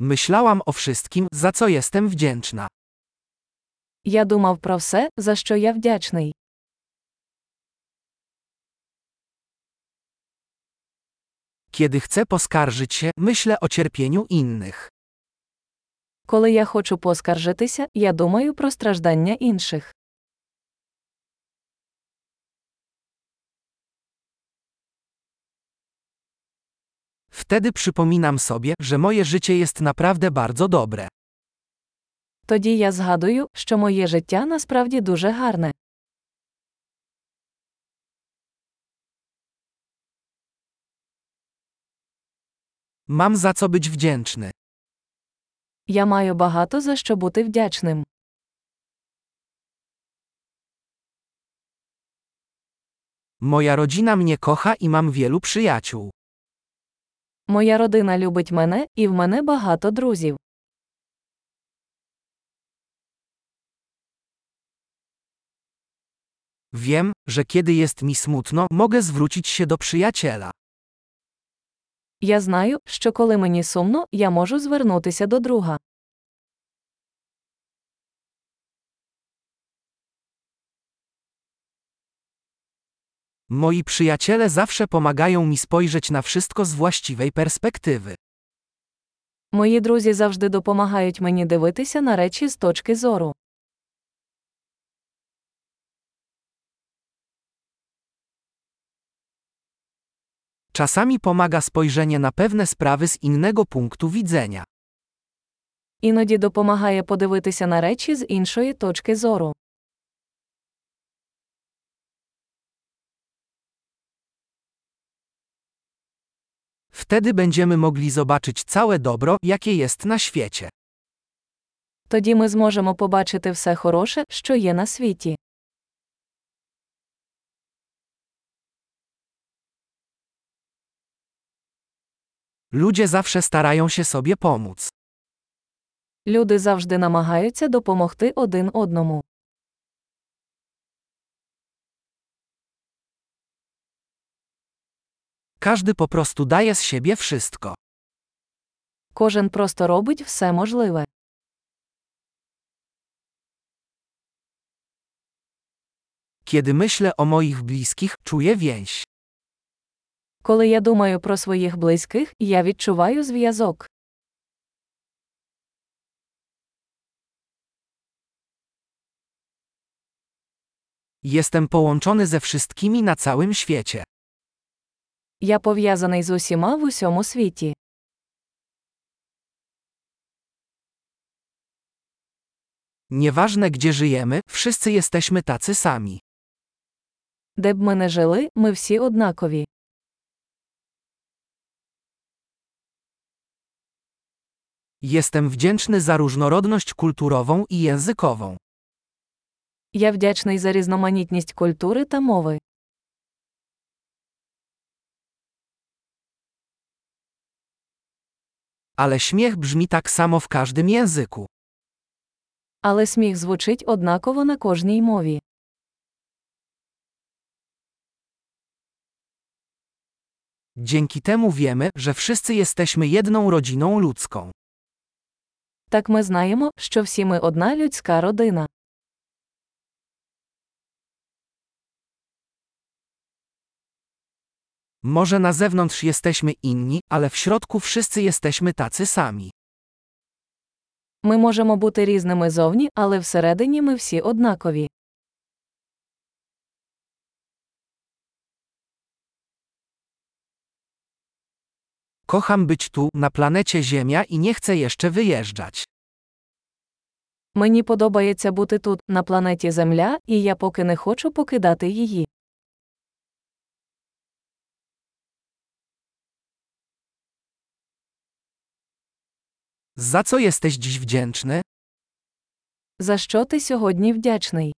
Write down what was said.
Myślałam o wszystkim, za co jestem wdzięczna. Я думав про все, за що я вдячний. Kiedy chcę poskarżyć się, myślę o cierpieniu innych. Коли я хочу поскаржитися, я думаю про страждання інших. Wtedy przypominam sobie, że moje życie jest naprawdę bardzo dobre. Тоді я згадую, що моє життя насправді дуже гарне. Mam za co być wdzięczny. Я маю багато за що бути вдячним. Moja rodzina mnie kocha i mam wielu przyjaciół. Моя родина любить мене, і в мене багато друзів. Wiem, że kiedy jest mi smutno, mogę zwrócić się do przyjaciela. Я знаю, що коли мені сумно, я можу звернутися до друга. Moi przyjaciele zawsze pomagają mi spojrzeć na wszystko z właściwej perspektywy. Мої друзі завжди допомагають мені дивитися на речі з точки зору. Czasami pomaga spojrzenie na pewne sprawy z innego punktu widzenia. Іноді допомагає подивитися на речі з іншої точки зору. Wtedy będziemy mogli zobaczyć całe dobro, jakie jest na świecie. Тоді ми зможемо побачити все хороше, що є на світі. Ludzie zawsze starają się sobie pomóc. Люди завжди намагаються допомогти один одному. Każdy po prostu daje z siebie wszystko. Кожен просто робить все можливе. Kiedy myślę o moich bliskich, czuję więź. Коли я думаю про своїх близьких, я відчуваю зв'язок. Jestem połączony ze wszystkimi na całym świecie. Я пов'язаний з усіма в усьому світі. Nieważne gdzie żyjemy, wszyscy jesteśmy tacy sami. Де б ми не жили, ми всі однакові. Jestem wdzięczny za różnorodność kulturową i językową. Я вдячний за різноманітність культури та мови. Ale śmiech brzmi tak samo w każdym języku. Але сміх звучить однаково на кожній мові. Dzięki temu wiemy, że wszyscy jesteśmy jedną rodziną ludzką. Так ми знаємо, що всі ми одна людська родина. Może na zewnątrz jesteśmy inni, ale w środku wszyscy jesteśmy tacy sami. Ми можемо бути різними зовні, але всередині ми всі однакові. Kocham być tu, na planecie Ziemia i nie chcę jeszcze wyjeżdżać. Мені подобається бути тут, на планеті Земля, і я поки не хочу покидати її. Za co jesteś dziś wdzięczny? За що ти сьогодні вдячний?